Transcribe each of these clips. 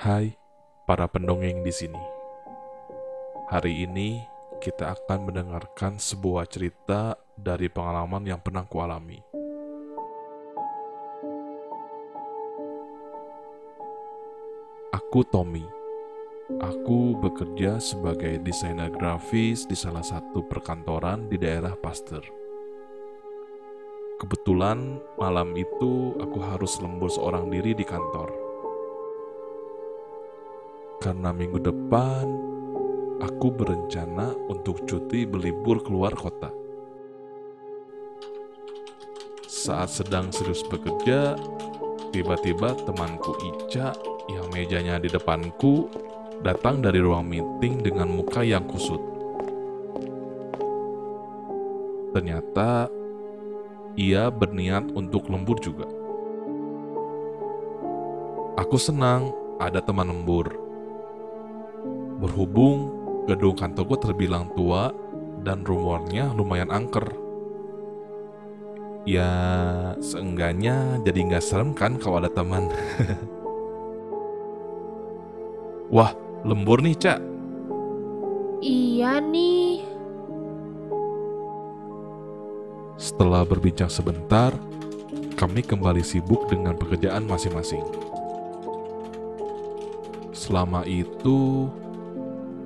Hai para pendongeng di sini. Hari ini kita akan mendengarkan sebuah cerita dari pengalaman yang pernah kualami. Aku Tommy. Aku bekerja sebagai desainer grafis di salah satu perkantoran di daerah Pasteur. Kebetulan malam itu aku harus lembur seorang diri di kantor. Karena minggu depan aku berencana untuk cuti berlibur keluar kota. Saat sedang serius bekerja, tiba-tiba temanku Ica yang mejanya di depanku datang dari ruang meeting dengan muka yang kusut. Ternyata ia berniat untuk lembur juga. Aku senang ada teman lembur. Berhubung gedung kantorku terbilang tua dan rumornya lumayan angker. Ya, seenggaknya jadi nggak serem kan kalau ada teman. Wah, lembur nih, Cak. Iya nih. Setelah berbincang sebentar, kami kembali sibuk dengan pekerjaan masing-masing. Selama itu,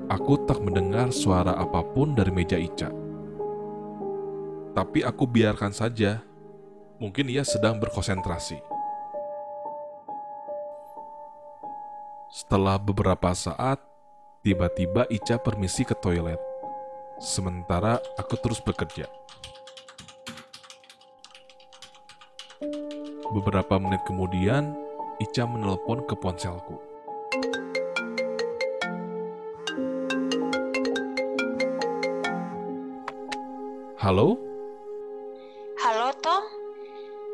aku tak mendengar suara apa pun dari meja Ica. Tapi aku biarkan saja. Mungkin ia sedang berkonsentrasi. Setelah beberapa saat, tiba-tiba Ica permisi ke toilet. Sementara aku terus bekerja. Beberapa menit kemudian, Ica menelpon ke ponselku. Halo? Halo Tom.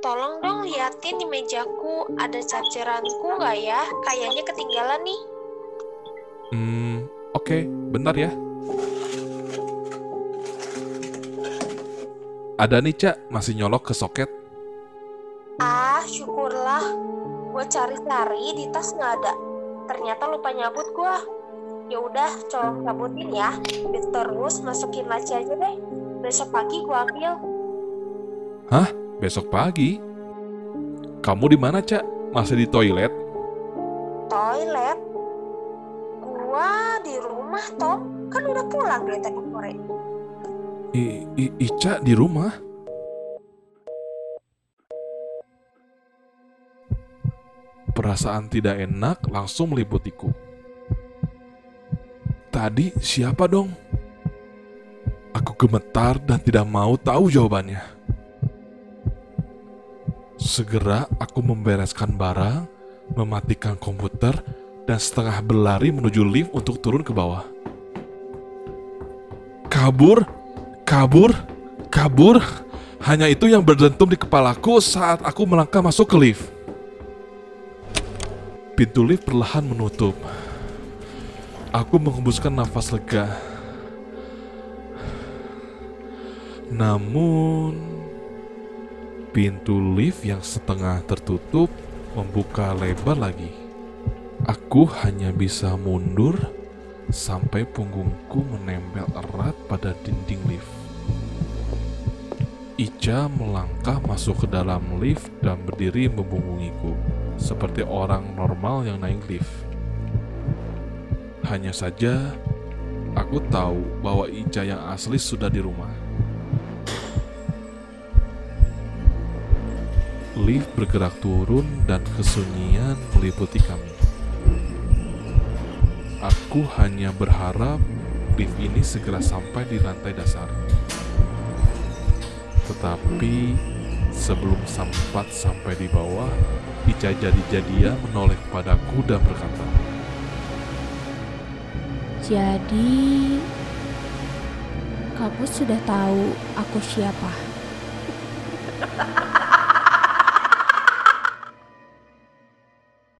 Tolong dong liatin di mejaku ada chargeranku nggak ya? Kayaknya ketinggalan nih. Hmm, oke, bentar ya. Ada nih, Cak, masih nyolok ke soket. Ah, syukurlah. Gue cari-cari di tas nggak ada. Ternyata lupa nyabut gue. Ya udah, coba cabutin ya. Terus masukin laci aja deh. Besok pagi gue ambil. Hah? Besok pagi? Kamu di mana, Cak? Masih di toilet? Toilet? Gua di rumah, Tom. Kan udah pulang dari tadi sore. I, I, Ica di rumah? Perasaan tidak enak langsung meliputiku. Tadi siapa dong? Aku gemetar dan tidak mau tahu jawabannya. Segera aku membereskan barang, mematikan komputer, dan setengah berlari menuju lift untuk turun ke bawah. Kabur, kabur, kabur. Hanya itu yang berdentum di kepalaku saat aku melangkah masuk ke lift. Pintu lift perlahan menutup. Aku menghembuskan nafas lega. Namun, pintu lift yang setengah tertutup membuka lebar lagi. Aku hanya bisa mundur sampai punggungku menempel erat pada dinding lift. Ica melangkah masuk ke dalam lift dan berdiri membungkungiku, seperti orang normal yang naik lift. Hanya saja, aku tahu bahwa Ica yang asli sudah di rumah. Lift bergerak turun dan kesunyian meliputi kami. Aku hanya berharap lift ini segera sampai di lantai dasar. Tetapi sebelum sempat sampai di bawah, Ica jadi-jadian menoleh padaku dan berkata, Jadi, kamu sudah tahu aku siapa?